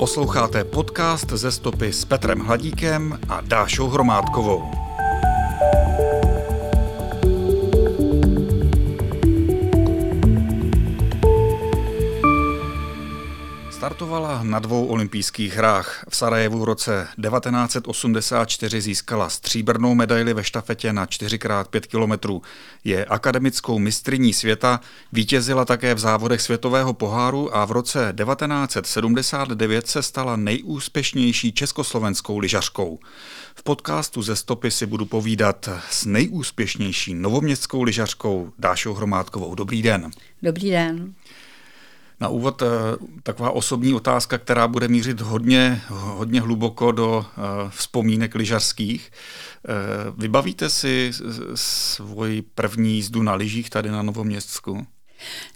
Posloucháte podcast ze stopy s Petrem Hladíkem a Dášou Hromádkovou. Startovala na dvou olympijských hrách. V Sarajevu v roce 1984 získala stříbrnou medaili ve štafetě na 4x5 km. Je akademickou mistriní světa, vítězila také v závodech světového poháru a v roce 1979 se stala nejúspěšnější československou lyžařkou. V podcastu ze stopy si budu povídat s nejúspěšnější novoměstskou lyžařkou Dášou Hromádkovou. Dobrý den. Dobrý den. Na úvod eh, taková osobní otázka, která bude mířit hodně, hodně hluboko do eh, vzpomínek lyžařských. Eh, vybavíte si svoji první jízdu na lyžích tady na Novoměstsku?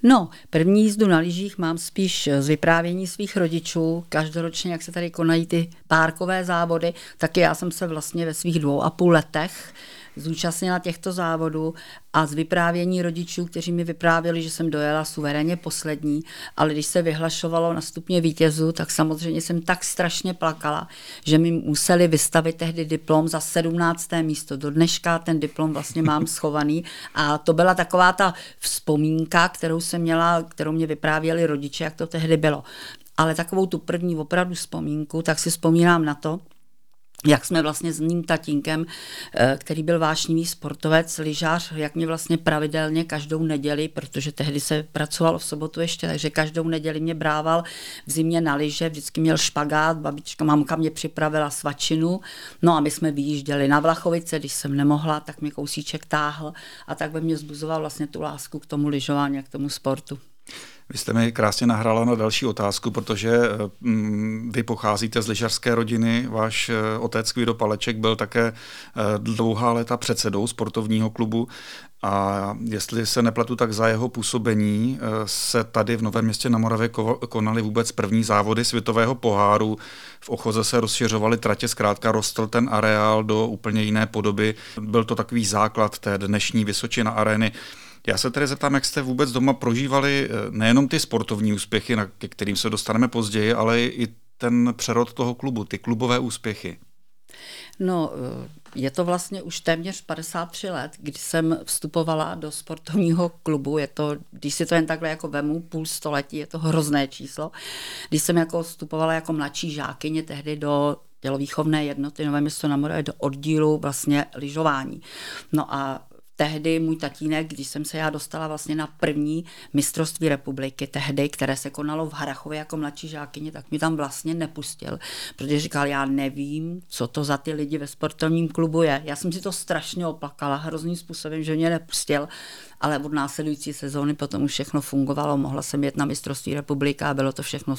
No, první jízdu na lyžích mám spíš z vyprávění svých rodičů. Každoročně, jak se tady konají ty párkové závody, tak já jsem se vlastně ve svých dvou a půl letech zúčastnila těchto závodů a z vyprávění rodičů, kteří mi vyprávěli, že jsem dojela suverénně poslední, ale když se vyhlašovalo na stupně vítězů, tak samozřejmě jsem tak strašně plakala, že mi museli vystavit tehdy diplom za 17. místo. Do dneška ten diplom vlastně mám schovaný a to byla taková ta vzpomínka, kterou jsem měla, kterou mě vyprávěli rodiče, jak to tehdy bylo. Ale takovou tu první opravdu vzpomínku, tak si vzpomínám na to, jak jsme vlastně s mým tatínkem, eh, který byl vášnivý sportovec, lyžář, jak mě vlastně pravidelně každou neděli, protože tehdy se pracovalo v sobotu ještě, takže každou neděli mě brával v zimě na lyže, vždycky měl špagát, babička, mamka mě připravila svačinu, no a my jsme vyjížděli na Vlachovice, když jsem nemohla, tak mě kousíček táhl a tak by mě zbuzoval vlastně tu lásku k tomu lyžování k tomu sportu. Vy jste mi krásně nahrála na další otázku, protože mm, vy pocházíte z lyžařské rodiny, váš eh, otec Kvido Paleček byl také eh, dlouhá léta předsedou sportovního klubu a jestli se nepletu, tak za jeho působení eh, se tady v Novém městě na Moravě konaly vůbec první závody světového poháru. V Ochoze se rozšiřovaly tratě, zkrátka rostl ten areál do úplně jiné podoby. Byl to takový základ té dnešní Vysočina arény. Já se tedy zeptám, jak jste vůbec doma prožívali eh, nejenom ty sportovní úspěchy, ke kterým se dostaneme později, ale i ten přerod toho klubu, ty klubové úspěchy. No, eh, je to vlastně už téměř 53 let, kdy jsem vstupovala do sportovního klubu. Je to, když si to jen takhle jako vemu, půl století, je to hrozné číslo. Když jsem jako vstupovala jako mladší žákyně tehdy do tělovýchovné jednoty Nové město na Moravě do oddílu vlastně lyžování. No a tehdy můj tatínek, když jsem se já dostala vlastně na první mistrovství republiky tehdy, které se konalo v Harachově jako mladší žákyně, tak mi tam vlastně nepustil, protože říkal, já nevím, co to za ty lidi ve sportovním klubu je. Já jsem si to strašně oplakala hrozným způsobem, že mě nepustil, ale od následující sezóny potom už všechno fungovalo, mohla jsem jet na mistrovství republika a bylo to všechno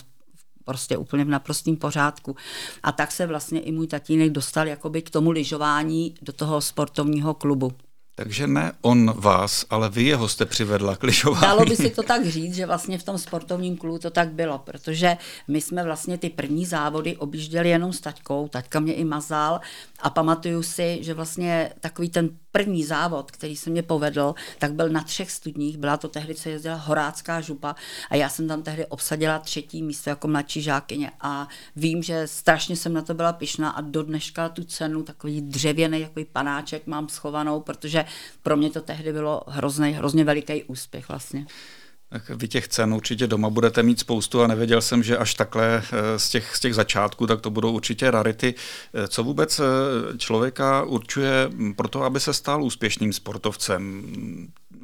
prostě úplně v naprostém pořádku. A tak se vlastně i můj tatínek dostal jakoby k tomu lyžování do toho sportovního klubu. Takže ne on vás, ale vy jeho jste přivedla k lyžování. Dalo by si to tak říct, že vlastně v tom sportovním klubu to tak bylo, protože my jsme vlastně ty první závody objížděli jenom s taťkou, taťka mě i mazal a pamatuju si, že vlastně takový ten první závod, který se mě povedl, tak byl na třech studních, byla to tehdy, co jezdila Horácká župa a já jsem tam tehdy obsadila třetí místo jako mladší žákyně a vím, že strašně jsem na to byla pišná a do dneška tu cenu, takový dřevěný takový panáček mám schovanou, protože pro mě to tehdy bylo hrozný, hrozně veliký úspěch vlastně. Tak vy těch cen určitě doma budete mít spoustu a nevěděl jsem, že až takhle eh, z těch, z těch začátků, tak to budou určitě rarity. Eh, co vůbec eh, člověka určuje pro to, aby se stal úspěšným sportovcem?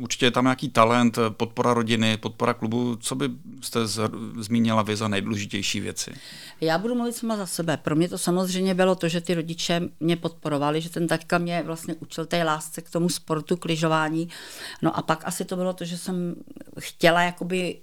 Určitě je tam nějaký talent, podpora rodiny, podpora klubu. Co by jste z, zmínila vy za nejdůležitější věci? Já budu mluvit sama za sebe. Pro mě to samozřejmě bylo to, že ty rodiče mě podporovali, že ten taťka mě vlastně učil té lásce k tomu sportu, k lyžování. No a pak asi to bylo to, že jsem chtěla jakoby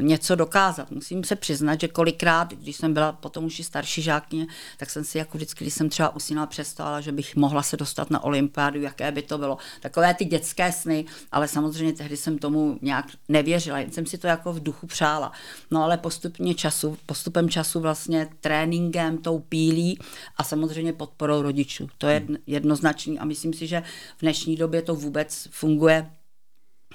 něco dokázat. Musím se přiznat, že kolikrát, když jsem byla potom už i starší žákně, tak jsem si jako vždycky, když jsem třeba usínala, představila, že bych mohla se dostat na olympiádu, jaké by to bylo. Takové ty dětské sny, ale samozřejmě tehdy jsem tomu nějak nevěřila, jen jsem si to jako v duchu přála. No ale postupně času, postupem času vlastně tréninkem, tou pílí a samozřejmě podporou rodičů. To je jednoznačný a myslím si, že v dnešní době to vůbec funguje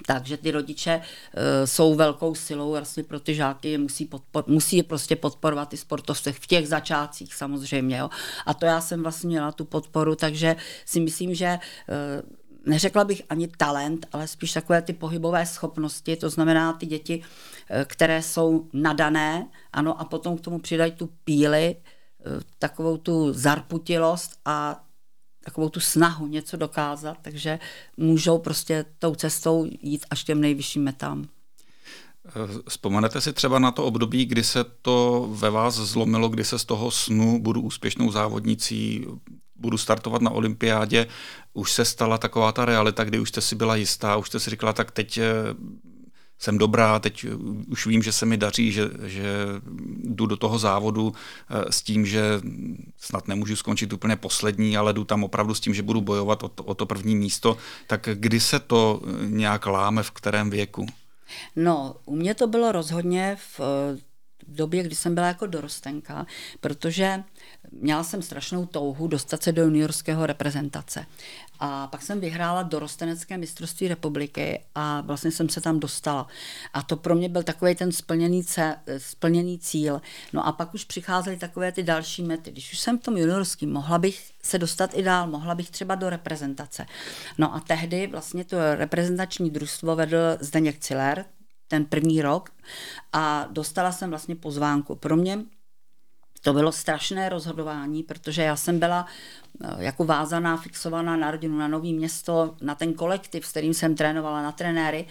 takže ty rodiče uh, jsou velkou silou vlastně pro ty žáky, musí, podpor, musí je prostě podporovat ty sportovce v těch začátcích samozřejmě. Jo. A to já jsem vlastně měla tu podporu, takže si myslím, že uh, neřekla bych ani talent, ale spíš takové ty pohybové schopnosti, to znamená ty děti, eh, které jsou nadané, ano, a potom k tomu přidají tu píly, takovou tu zarputilost a takovou tu snahu něco dokázat, takže můžou prostě tou cestou jít až těm nejvyšším metám. Vzpomenete si třeba na to období, kdy se to ve vás zlomilo, kdy se z toho snu budu úspěšnou závodnicí, budu startovat na olympiádě, už se stala taková ta realita, kdy už jste si byla jistá, už jste si říkala, tak teď eh, jsem dobrá, teď už vím, že se mi daří, že, že jdu do toho závodu eh, s tím, že snad nemůžu skončit úplně poslední, ale jdu tam opravdu s tím, že budu bojovat o to, o to první místo. Tak kdy se to eh, nějak láme, v kterém věku? No, u mě to bylo rozhodně v v době, kdy jsem byla jako dorostenka, protože měla jsem strašnou touhu dostat se do juniorského reprezentace. A pak jsem vyhrála dorostenecké mistrovství republiky a vlastně jsem se tam dostala. A to pro mě byl takový ten splněný, ce, splněný cíl. No a pak už přicházely takové ty další mety. Když už jsem v tom juniorském, mohla bych se dostat i dál, mohla bych třeba do reprezentace. No a tehdy vlastně to reprezentační družstvo vedl Zdeněk Ciller, ten první rok a dostala jsem vlastně pozvánku. Pro mě to bylo strašné rozhodování, protože já jsem byla eh, jako vázaná, fixovaná na rodinu, na nový město, na ten kolektiv, s kterým jsem trénovala, na trenéry.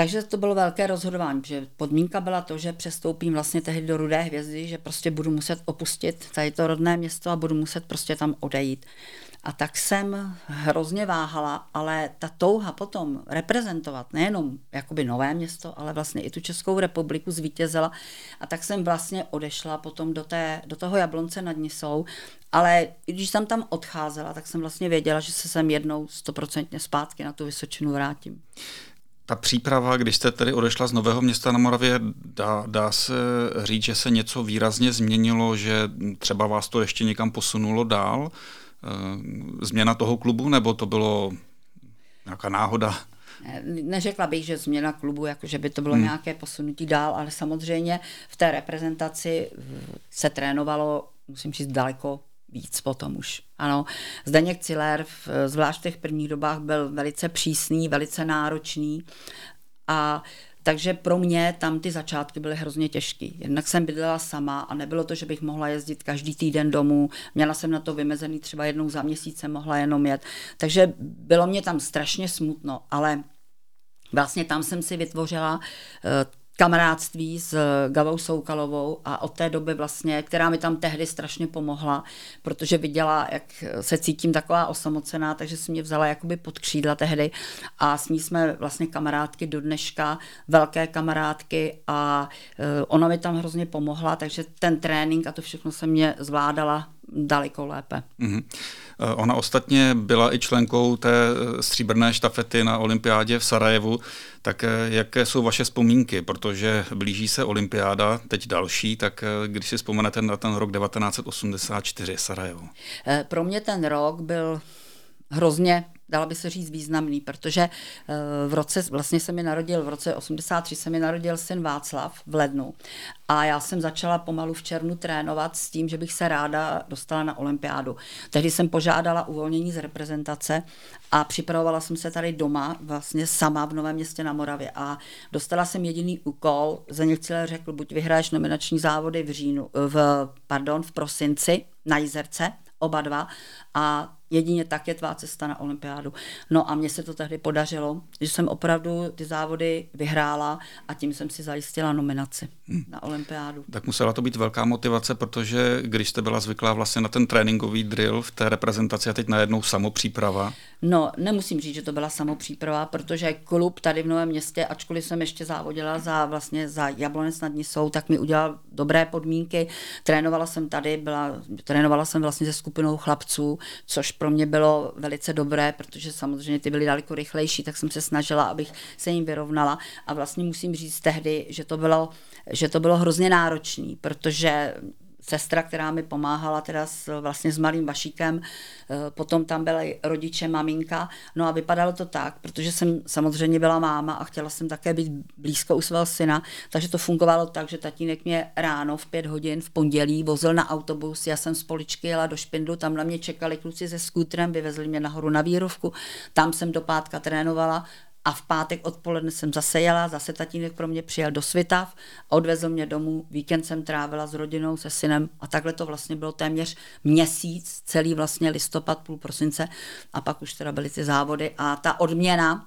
Takže to bylo velké rozhodování, že podmínka byla to, že přestoupím vlastně tehdy do Rudé hvězdy, že prostě budu muset opustit tady to rodné město a budu muset prostě tam odejít. A tak jsem hrozně váhala, ale ta touha potom reprezentovat nejenom jakoby nové město, ale vlastně i tu Českou republiku zvítězila. A tak jsem vlastně odešla potom do, té, do toho Jablonce nad Nisou, ale když jsem tam odcházela, tak jsem vlastně věděla, že se sem jednou stoprocentně zpátky na tu Vysočinu vrátím. Ta příprava, když jste tedy odešla z Nového města na Moravě, dá, dá se říct, že se něco výrazně změnilo, že třeba vás to ještě někam posunulo dál? Eh, změna toho klubu, nebo to bylo nějaká náhoda? Neřekla bych, že změna klubu, jako že by to bylo hmm. nějaké posunutí dál, ale samozřejmě v té reprezentaci se trénovalo, musím říct, daleko víc potom už. Ano, Zdeněk Ciller, zvlášť v těch prvních dobách, byl velice přísný, velice náročný a takže pro mě tam ty začátky byly hrozně těžké. Jednak jsem bydlela sama a nebylo to, že bych mohla jezdit každý týden domů. Měla jsem na to vymezený třeba jednou za měsíc, mohla jenom jet. Takže bylo mě tam strašně smutno, ale Vlastně tam jsem si vytvořila eh, kamarádství s Gavou Soukalovou a od té doby vlastně, která mi tam tehdy strašně pomohla, protože viděla, jak se cítím taková osamocená, takže si mě vzala jakoby pod křídla tehdy a s ní jsme vlastně kamarádky do dneška, velké kamarádky a eh, ona mi tam hrozně pomohla, takže ten trénink a to všechno se mě zvládala daleko lépe. Mm-hmm. Ona ostatně byla i členkou té eh, stříbrné štafety na olympiádě v Sarajevu. Tak eh, jaké jsou vaše vzpomínky? Protože blíží se olympiáda, teď další, tak když si vzpomenete na ten rok 1984 Sarajevo. Pro mě ten rok byl hrozně dala by se říct významný, protože eh, v roce, vlastně se mi narodil, v roce 83 se mi narodil syn Václav v lednu a já jsem začala pomalu v červnu trénovat s tím, že bych se ráda dostala na olympiádu. Tehdy jsem požádala uvolnění z reprezentace a připravovala jsem se tady doma, vlastně sama v Novém městě na Moravě a dostala jsem jediný úkol, za Cíle řekl, buď vyhraješ nominační závody v říjnu, v, pardon, v prosinci na Jizerce, oba dva a Jedině tak je tvá cesta na olympiádu. No a mně se to tehdy podařilo, že jsem opravdu ty závody vyhrála a tím jsem si zajistila nominaci hmm. na olympiádu. Tak musela to být velká motivace, protože když jste byla zvyklá vlastně na ten tréninkový drill v té reprezentaci a teď najednou samopříprava. No, nemusím říct, že to byla samopříprava, protože klub tady v Novém městě, ačkoliv jsem ještě závodila za vlastně za Jablonec nad Nisou, tak mi udělal dobré podmínky. Trénovala jsem tady, byla, trénovala jsem vlastně se skupinou chlapců, což pro mě bylo velice dobré, protože samozřejmě ty byly daleko rychlejší, tak jsem se snažila, abych se jim vyrovnala. A vlastně musím říct tehdy, že to bylo, že to bylo hrozně náročné, protože sestra, která mi pomáhala teda s, vlastně s malým Vašíkem, eh, potom tam byly rodiče, maminka, no a vypadalo to tak, protože jsem samozřejmě byla máma a chtěla jsem také být blízko u svého syna, takže to fungovalo tak, že tatínek mě ráno v pět hodin v pondělí vozil na autobus, já jsem z Poličky jela do Špindlu, tam na mě čekali kluci se skútrem, vyvezli mě nahoru na výrovku, tam jsem do pátka trénovala a v pátek odpoledne jsem zase jela, zase tatínek pro mě přijel do Svitav, odvezl mě domů, víkend jsem trávila s rodinou, se synem a takhle to vlastně bylo téměř měsíc, celý vlastně listopad, půl prosince a pak už teda byly ty závody a ta odměna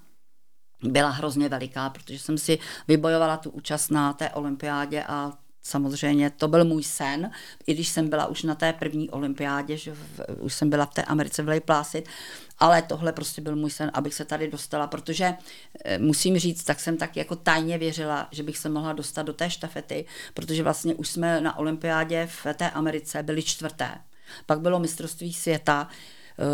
byla hrozně veliká, protože jsem si vybojovala tu účast na té olympiádě a samozřejmě to byl můj sen, i když jsem byla už na té první olympiádě, že v, už jsem byla v té Americe v Placid, ale tohle prostě byl můj sen, abych se tady dostala, protože e, musím říct, tak jsem tak jako tajně věřila, že bych se mohla dostat do té štafety, protože vlastně už jsme na olympiádě v té Americe byli čtvrté. Pak bylo mistrovství světa,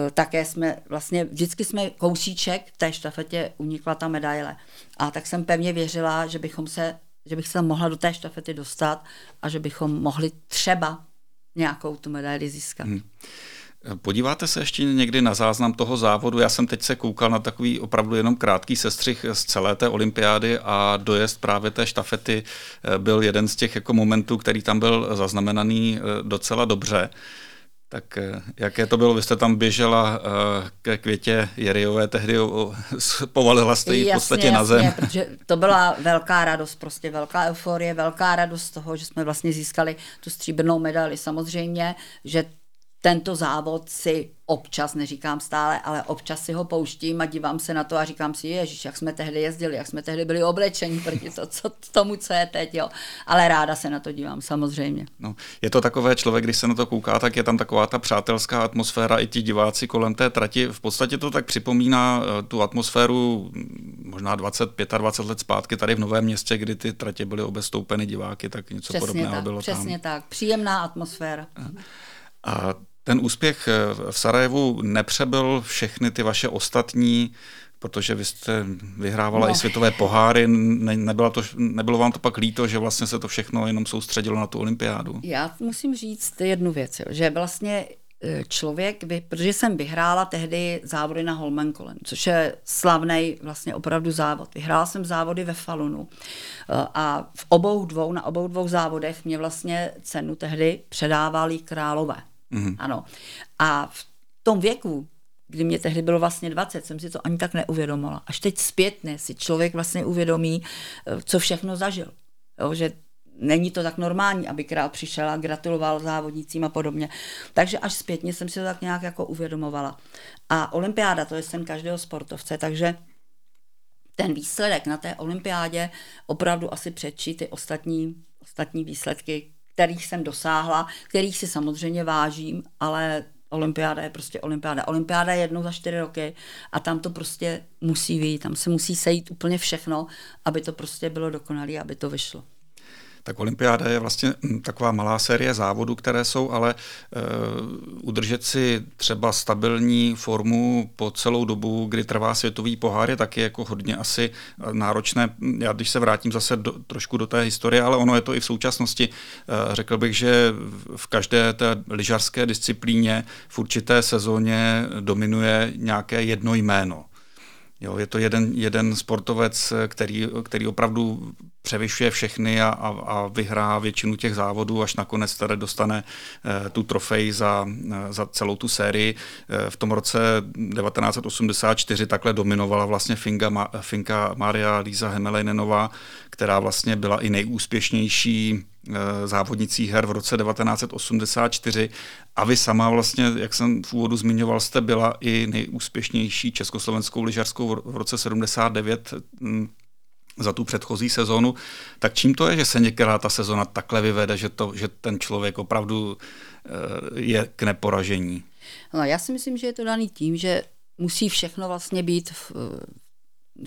e, také jsme vlastně, vždycky jsme kousíček té štafetě unikla ta medaile. A tak jsem pevně věřila, že bychom se že bych se mohla do té štafety dostat a že bychom mohli třeba nějakou tu medaili získat. Hmm. Podíváte se ještě někdy na záznam toho závodu? Já jsem teď se koukal na takový opravdu jenom krátký sestřih z celé té olympiády a dojezd právě té štafety eh, byl jeden z těch jako momentů, který tam byl zaznamenaný eh, docela dobře. Tak eh, jaké to bylo? Vy jste tam běžela eh, ke Květě Jeriové, tehdy povalila jste ji v podstatě jasně, na zem. Jasně, protože to byla velká radost, prostě velká euforie, velká radost z toho, že jsme vlastně získali tu stříbrnou medaili. Samozřejmě, že tento závod si občas, neříkám stále, ale občas si ho pouštím a dívám se na to a říkám si, ježiš, jak jsme tehdy jezdili, jak jsme tehdy byli oblečeni proti to, co, tomu, co je teď, jo. Ale ráda se na to dívám, samozřejmě. No, je to takové člověk, když se na to kouká, tak je tam taková ta přátelská atmosféra, i ti diváci kolem té trati. V podstatě to tak připomíná eh, tu atmosféru mm, možná 20-25 let zpátky tady v Novém městě, kdy ty tratě byly obestoupeny diváky, tak něco přesně podobného tak, bylo přesně tam. Přesně tak, příjemná atmosféra. A ten úspěch eh, v Sarajevu nepřebyl všechny ty vaše ostatní protože vy jste vyhrávala no. i světové poháry, ne, nebylo, to, nebylo vám to pak líto, že vlastně se to všechno jenom soustředilo na tu olympiádu? Já musím říct jednu věc, jo, že vlastně eh, člověk, by, protože jsem vyhrála tehdy závody na Holmenkollen, což je slavný vlastně opravdu závod. Vyhrála jsem závody ve Falunu eh, a v obou dvou, na obou dvou závodech mě vlastně cenu tehdy předávali králové. Mm-hmm. Ano. A v tom věku, kdy mě tehdy bylo vlastně 20, jsem si to ani tak neuvědomila. Až teď zpětně si člověk vlastně uvědomí, eh, co všechno zažil. Jo, že není to tak normální, aby král přišel a gratuloval závodnicím a podobně. Takže až zpětně jsem si to tak nějak jako uvědomovala. A olympiáda, to je sen každého sportovce, takže ten výsledek na té olympiádě opravdu asi předčí ty ostatní, ostatní výsledky, kterých jsem dosáhla, kterých si samozřejmě vážím, ale olympiáda je prostě olympiáda. Olympiáda je jednou za čtyři roky a tam to prostě musí vyjít, tam se musí sejít úplně všechno, aby to prostě bylo dokonalé, aby to vyšlo. Tak olympiáda je vlastně hm, taková malá série závodů, které jsou, ale uh, udržet si třeba stabilní formu po celou dobu, kdy trvá světový pohár, je taky jako hodně asi náročné. Já když se vrátím zase do, trošku do té historie, ale ono je to i v současnosti. Uh, řekl bych, že v každé té lyžařské disciplíně v určité sezóně dominuje nějaké jedno jméno. Jo, je to jeden, jeden sportovec, který, který opravdu převyšuje všechny a, a, a vyhrá většinu těch závodů, až nakonec tady dostane e, tu trofej za, e, za celou tu sérii. E, v tom roce 1984 takhle dominovala vlastně Finka, Ma, Finka Maria Líza Hemelejnenová, která vlastně byla i nejúspěšnější závodnicí her v roce 1984 a vy sama vlastně, jak jsem v úvodu zmiňoval, jste byla i nejúspěšnější československou lyžařskou v roce 79 za tu předchozí sezónu, tak čím to je, že se některá ta sezona takhle vyvede, že, to, že ten člověk opravdu eh, je k neporažení? No, já si myslím, že je to daný tím, že musí všechno vlastně být v,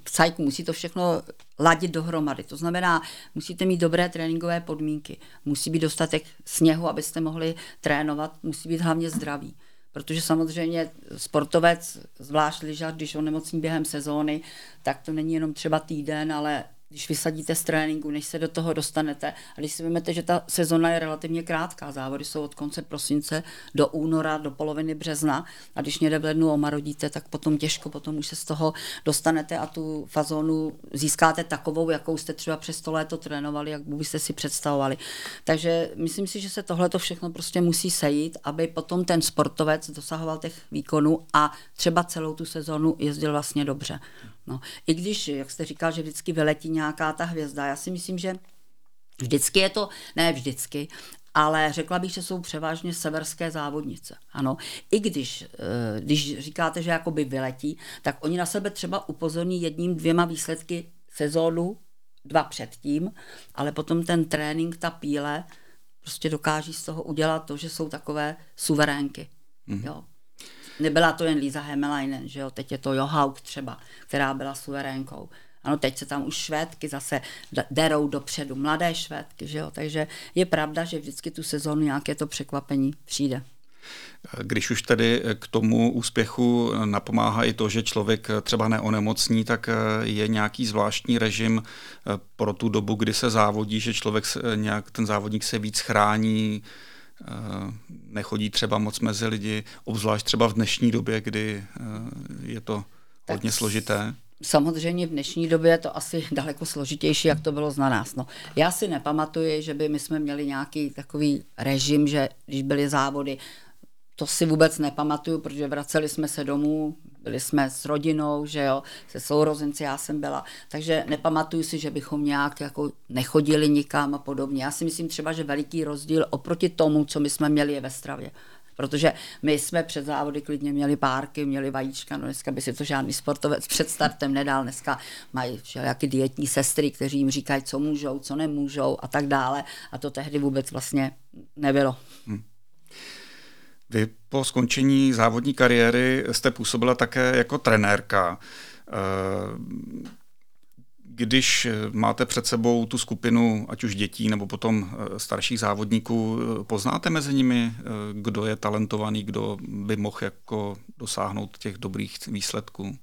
v cajku, musí to všechno ladit dohromady. To znamená, musíte mít dobré tréninkové podmínky, musí být dostatek sněhu, abyste mohli trénovat, musí být hlavně zdraví protože samozřejmě sportovec, zvlášť lyžař, když on nemocní během sezóny, tak to není jenom třeba týden, ale když vysadíte z tréninku, než se do toho dostanete. A když si vezmete, že ta sezona je relativně krátká, závody jsou od konce prosince do února, do poloviny března a když někde v lednu omarodíte, tak potom těžko, potom už se z toho dostanete a tu fazonu získáte takovou, jakou jste třeba přes to léto trénovali, jak byste si představovali. Takže myslím si, že se tohle to všechno prostě musí sejít, aby potom ten sportovec dosahoval těch výkonů a třeba celou tu sezonu jezdil vlastně dobře. No, I když, jak jste říkal, že vždycky vyletí nějaká ta hvězda, já si myslím, že vždycky je to, ne vždycky, ale řekla bych, že jsou převážně severské závodnice. Ano, i když, eh, když říkáte, že jakoby vyletí, tak oni na sebe třeba upozorní jedním, dvěma výsledky sezónu, dva předtím, ale potom ten trénink, ta píle, prostě dokáží z toho udělat to, že jsou takové suverénky. Mm-hmm. Jo. Nebyla to jen Líza Hemelainen, že jo, teď je to Johauk třeba, která byla suverénkou. Ano, teď se tam už švédky zase derou dopředu, mladé švédky, že jo, takže je pravda, že vždycky tu sezónu nějaké to překvapení přijde. Když už tedy k tomu úspěchu napomáhá i to, že člověk třeba neonemocní, tak je nějaký zvláštní režim pro tu dobu, kdy se závodí, že člověk nějak, ten závodník se víc chrání, nechodí třeba moc mezi lidi, obzvlášť třeba v dnešní době, kdy eh, je to hodně tak složité. Samozřejmě v dnešní době je to asi daleko složitější, jak to bylo za nás. No, já si nepamatuji, že by my jsme měli nějaký takový režim, že když byly závody, to si vůbec nepamatuju, protože vraceli jsme se domů, byli jsme s rodinou, že jo, se sourozenci já jsem byla, takže nepamatuju si, že bychom nějak jako nechodili nikam a podobně. Já si myslím třeba, že veliký rozdíl oproti tomu, co my jsme měli je ve stravě. Protože my jsme před závody klidně měli párky, měli vajíčka, no dneska by si to žádný sportovec před startem nedal. Dneska mají všelijaké dietní sestry, kteří jim říkají, co můžou, co nemůžou a tak dále. A to tehdy vůbec vlastně nebylo. Hmm. Vy po skončení závodní kariéry jste působila také jako trenérka. Eh, když máte před sebou tu skupinu, ať už dětí nebo potom eh, starších závodníků, eh, poznáte mezi nimi, kdo je talentovaný, kdo by mohl jako dosáhnout těch dobrých výsledků?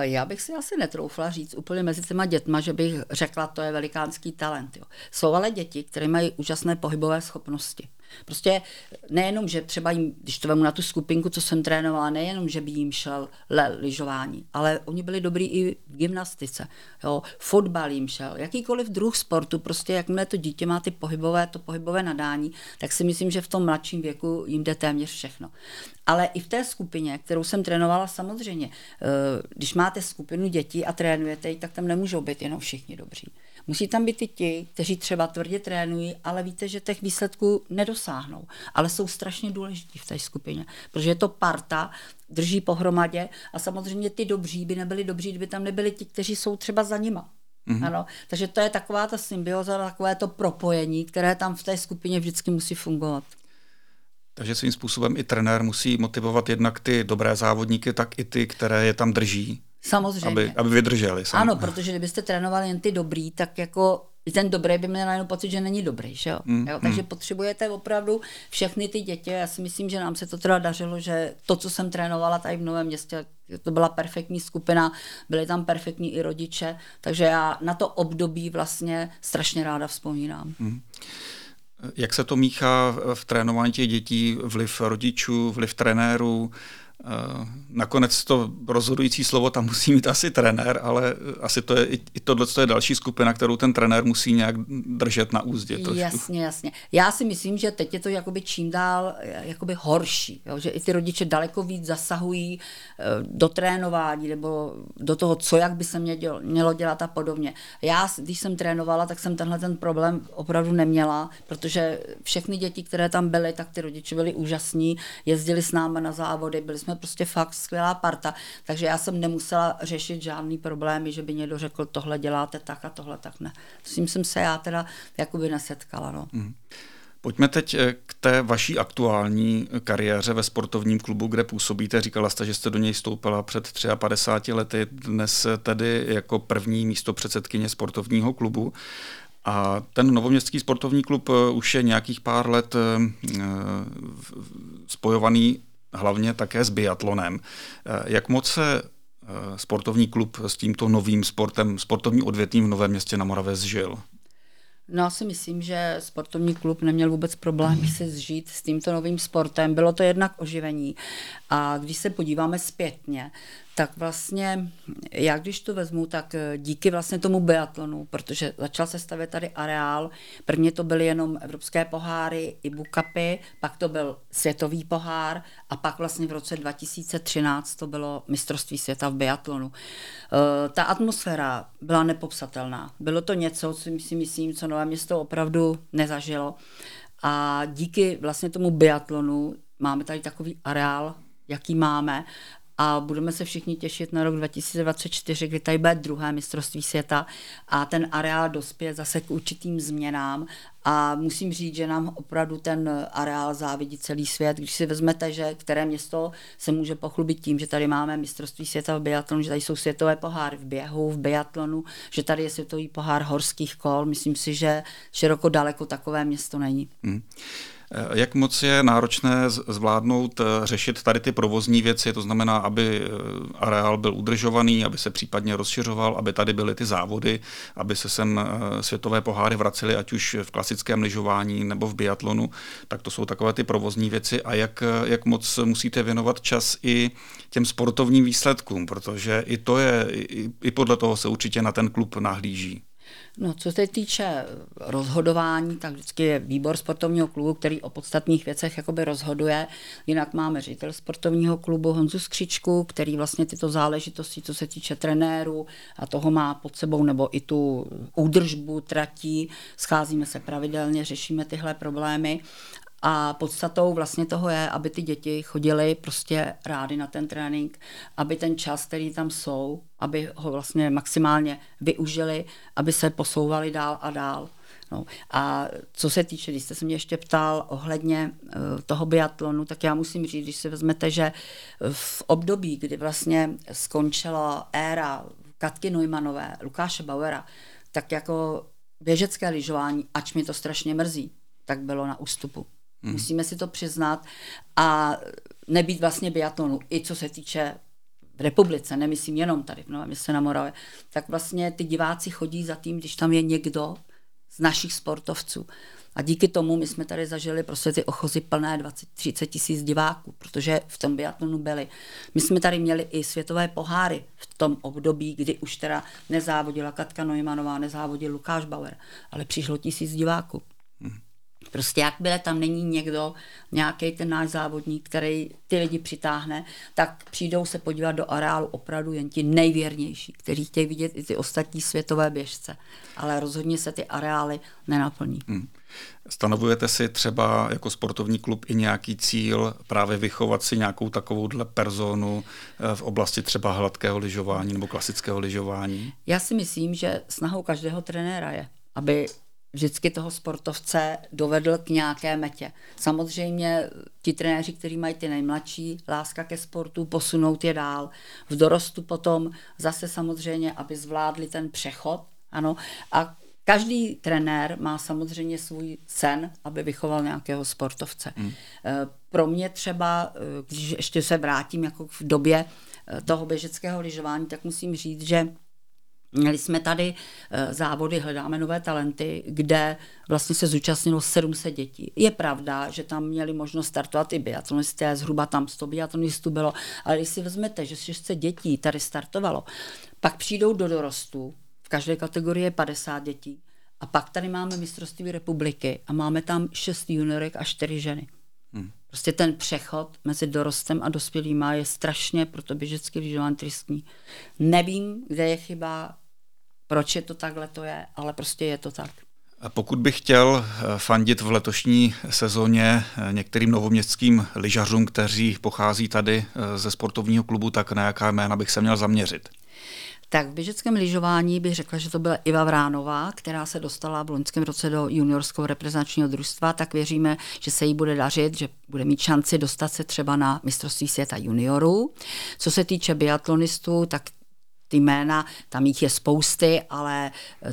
Já bych si asi netroufla říct úplně mezi těma dětma, že bych řekla, to je velikánský talent. Jo. Jsou ale děti, které mají úžasné pohybové schopnosti. Prostě nejenom, že třeba jim, když to vemu na tu skupinku, co jsem trénovala, nejenom, že by jim šel le, lyžování, ale oni byli dobrý i v gymnastice, jo, fotbal jim šel, jakýkoliv druh sportu, prostě jakmile to dítě má ty pohybové, to pohybové nadání, tak si myslím, že v tom mladším věku jim jde téměř všechno. Ale i v té skupině, kterou jsem trénovala samozřejmě, eh, když máte skupinu dětí a trénujete tak tam nemůžou být jenom všichni dobří. Musí tam být i ti, kteří třeba tvrdě trénují, ale víte, že těch výsledků nedosáhnou. Ale jsou strašně důležití v té skupině, protože je to parta, drží pohromadě a samozřejmě ty dobří by nebyli dobří, kdyby tam nebyli ti, kteří jsou třeba za nima. Mm-hmm. Ano, takže to je taková ta symbioza, takové to propojení, které tam v té skupině vždycky musí fungovat. Takže svým způsobem i trenér musí motivovat jednak ty dobré závodníky, tak i ty, které je tam drží. Samozřejmě. Aby, aby vydrželi. Sam. Ano, protože kdybyste trénovali jen ty dobrý, tak jako ten dobrý by měl najednou pocit, že není dobrý. Že jo? Mm, jo? Takže mm. potřebujete opravdu všechny ty děti. Já si myslím, že nám se to teda dařilo, že to, co jsem trénovala tady v Novém městě, to byla perfektní skupina, byli tam perfektní i rodiče, takže já na to období vlastně strašně ráda vzpomínám. Mm. Jak se to míchá v trénování těch dětí, vliv rodičů, vliv trenérů? Eh, nakonec to rozhodující slovo tam musí mít asi trenér, ale asi to je i tohle je další skupina, kterou ten trenér musí nějak držet na úzdě. Trošku. Jasně, jasně. Já si myslím, že teď je to jakoby čím dál jakoby horší, jo? že i ty rodiče daleko víc zasahují eh, do trénování nebo do toho, co jak by se mělo dělat a podobně. Já, když jsem trénovala, tak jsem tenhle ten problém opravdu neměla, protože všechny děti, které tam byly, tak ty rodiče byli úžasní, jezdili s námi na závody, byli jsme prostě fakt skvělá parta, takže já jsem nemusela řešit žádný problémy, že by někdo řekl, tohle děláte tak a tohle tak ne. S tím jsem se já teda jakoby nesetkala. No. Mm. Pojďme teď eh, k té vaší aktuální kariéře ve sportovním klubu, kde působíte. Říkala jste, že jste do něj stoupila před 53 lety, dnes tedy jako první místo předsedkyně sportovního klubu. A ten novoměstský sportovní klub eh, už je nějakých pár let eh, spojovaný hlavně také s biatlonem. Eh, jak moc se eh, sportovní klub s tímto novým sportem, sportovním odvětvím v Novém městě na Moravě zžil? No já si myslím, že sportovní klub neměl vůbec problém se zžít s tímto novým sportem. Bylo to jednak oživení. A když se podíváme zpětně, tak vlastně, já když to vezmu, tak eh, díky vlastně tomu biatlonu, protože začal se stavět tady areál, prvně to byly jenom evropské poháry, i bukapy, pak to byl světový pohár a pak vlastně v roce 2013 to bylo mistrovství světa v biatlonu. Eh, ta atmosféra byla nepopsatelná. Bylo to něco, co si myslím, co Nové město opravdu nezažilo. A díky vlastně tomu biatlonu máme tady takový areál, jaký máme a budeme se všichni těšit na rok 2024, kdy tady bude druhé mistrovství světa a ten areál dospěje zase k určitým změnám a musím říct, že nám opravdu ten areál závidí celý svět. Když si vezmete, že které město se může pochlubit tím, že tady máme mistrovství světa v biatlonu, že tady jsou světové poháry v běhu, v biatlonu, že tady je světový pohár horských kol, myslím si, že široko daleko takové město není. Hmm. Jak moc je náročné zvládnout eh, řešit tady ty provozní věci, to znamená, aby eh, areál byl udržovaný, aby se případně rozšiřoval, aby tady byly ty závody, aby se sem eh, světové poháry vracely, ať už v klasickém lyžování nebo v biatlonu, tak to jsou takové ty provozní věci a jak, jak moc musíte věnovat čas i těm sportovním výsledkům, protože i to je, i, i podle toho se určitě na ten klub nahlíží. No, co se týče rozhodování, tak vždycky je výbor sportovního klubu, který o podstatných věcech jakoby rozhoduje. Jinak máme ředitel sportovního klubu Honzu Skřičku, který vlastně tyto záležitosti, co se týče trenéru a toho má pod sebou, nebo i tu údržbu tratí. Scházíme se pravidelně, řešíme tyhle problémy a podstatou vlastně toho je, aby ty děti chodily prostě rády na ten trénink, aby ten čas, který tam jsou, aby ho vlastně maximálně využili, aby se posouvali dál a dál. No. A co se týče, když jste se mě ještě ptal ohledně uh, toho biatlonu, tak já musím říct, když si vezmete, že v období, kdy vlastně skončila éra Katky Neumanové, Lukáše Bauera, tak jako běžecké lyžování, ač mi to strašně mrzí, tak bylo na ústupu. Hmm. Musíme si to přiznat a nebýt vlastně biatlonu, i co se týče v republice, nemyslím jenom tady v Novém městě na Moravě, tak vlastně ty diváci chodí za tím, když tam je někdo z našich sportovců. A díky tomu my jsme tady zažili prostě ty ochozy plné 20-30 tisíc diváků, protože v tom biatlonu byli. My jsme tady měli i světové poháry v tom období, kdy už teda nezávodila Katka Neumannová, nezávodil Lukáš Bauer, ale přišlo tisíc diváků. Prostě jakmile tam není někdo, nějaký ten náš závodník, který ty lidi přitáhne, tak přijdou se podívat do areálu opravdu jen ti nejvěrnější, kteří chtějí vidět i ty ostatní světové běžce. Ale rozhodně se ty areály nenaplní. Hmm. Stanovujete si třeba jako sportovní klub i nějaký cíl právě vychovat si nějakou takovouhle personu eh, v oblasti třeba hladkého lyžování nebo klasického lyžování? Já si myslím, že snahou každého trenéra je, aby vždycky toho sportovce dovedl k nějaké metě. Samozřejmě ti trenéři, kteří mají ty nejmladší, láska ke sportu, posunout je dál. V dorostu potom zase samozřejmě, aby zvládli ten přechod, ano, a Každý trenér má samozřejmě svůj sen, aby vychoval nějakého sportovce. Hmm. Eh, pro mě třeba, eh, když ještě se vrátím jako v době eh, toho běžeckého lyžování, tak musím říct, že Měli jsme tady eh, závody Hledáme nové talenty, kde vlastně se zúčastnilo 700 dětí. Je pravda, že tam měli možnost startovat i biatlonisté, zhruba tam 100 biatlonistů bylo, ale když si vezmete, že 600 dětí tady startovalo, pak přijdou do dorostu, v každé kategorii je 50 dětí, a pak tady máme mistrovství republiky a máme tam 6 juniorek a 4 ženy. Hmm. Prostě ten přechod mezi dorostem a dospělýma je strašně pro to běžecky lyžování tristní. Nevím, kde je chyba, proč je to takhle to je, ale prostě je to tak. A pokud bych chtěl eh, fandit v letošní sezóně eh, některým novoměstským lyžařům, kteří pochází tady eh, ze sportovního klubu, tak na jaká jména bych se měl zaměřit? Tak v běžeckém lyžování bych řekla, že to byla Iva Vránová, která se dostala v loňském roce do juniorského reprezentačního družstva, tak věříme, že se jí bude dařit, že bude mít šanci dostat se třeba na mistrovství světa juniorů. Co se týče biatlonistů, tak ty jména, tam jich je spousty, ale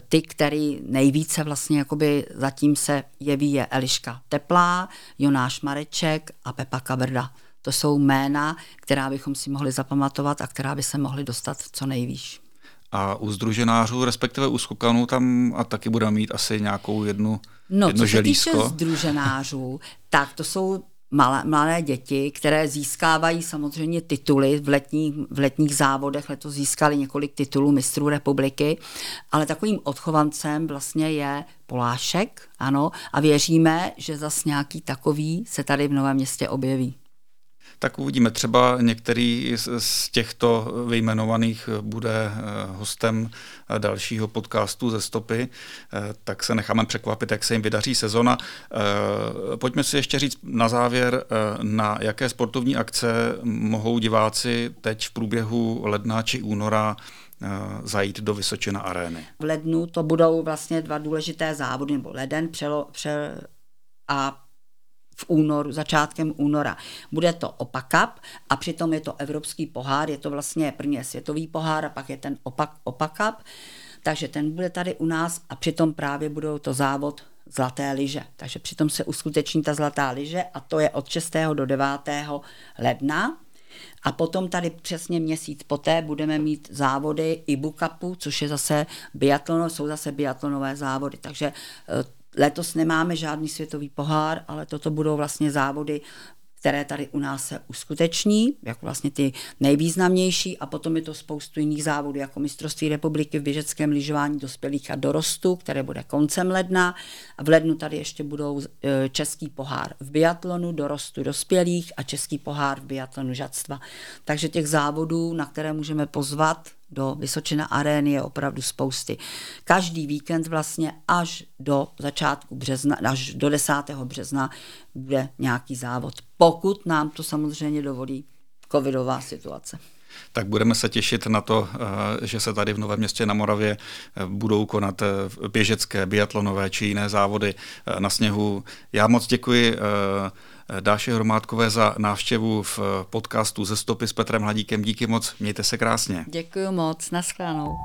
ty, který nejvíce vlastně jakoby zatím se jeví, je Eliška Teplá, Jonáš Mareček a Pepa Kabrda. To jsou jména, která bychom si mohli zapamatovat a která by se mohly dostat co nejvýš. A u združenářů, respektive u skokanů, tam a taky budeme mít asi nějakou jednu No, jedno co se týče združenářů, tak to jsou malé, malé děti, které získávají samozřejmě tituly v, letních, v letních závodech. Letos získali několik titulů mistrů republiky, ale takovým odchovancem vlastně je Polášek, ano, a věříme, že zas nějaký takový se tady v Novém městě objeví. Tak uvidíme, třeba některý z těchto vyjmenovaných bude eh, hostem eh, dalšího podcastu ze stopy, eh, tak se necháme překvapit, jak se jim vydaří sezona. Pojďme si ještě říct na závěr, na jaké sportovní akce mohou diváci teď v průběhu ledna či února zajít do Vysočina arény. V lednu to budou vlastně dva důležité závody, nebo leden přelo, pře, a v únoru, začátkem února. Bude to Opak Cup a přitom je to evropský pohár, je to vlastně první světový pohár a pak je ten Opak, Opak Cup, takže ten bude tady u nás a přitom právě budou to závod zlaté lyže. Takže přitom se uskuteční ta zlatá lyže a to je od 6. do 9. ledna. A potom tady přesně měsíc poté budeme mít závody Ibu Cupu, což je zase biatlon, jsou zase biatlonové závody. Takže eh, Letos nemáme žádný světový pohár, ale toto budou vlastně závody které tady u nás se uskuteční, jako vlastně ty nejvýznamnější a potom je to spoustu jiných závodů, jako mistrovství republiky v běžeckém lyžování dospělých a dorostu, které bude koncem ledna a v lednu tady ještě budou e, český pohár v biatlonu dorostu dospělých a český pohár v biatlonu žadstva. Takže těch závodů, na které můžeme pozvat do Vysočina arény je opravdu spousty. Každý víkend vlastně až do začátku března, až do 10. března bude nějaký závod. Pokud nám to samozřejmě dovolí covidová situace. Tak budeme se těšit na to, eh, že se tady v Novém městě na Moravě eh, budou konat eh, běžecké, biatlonové či jiné závody na sněhu. Já moc děkuji Dáše Hromádkové za návštěvu v podcastu ze stopy s Petrem Hladíkem. Díky moc, mějte se krásně. Děkuji moc, nashledanou.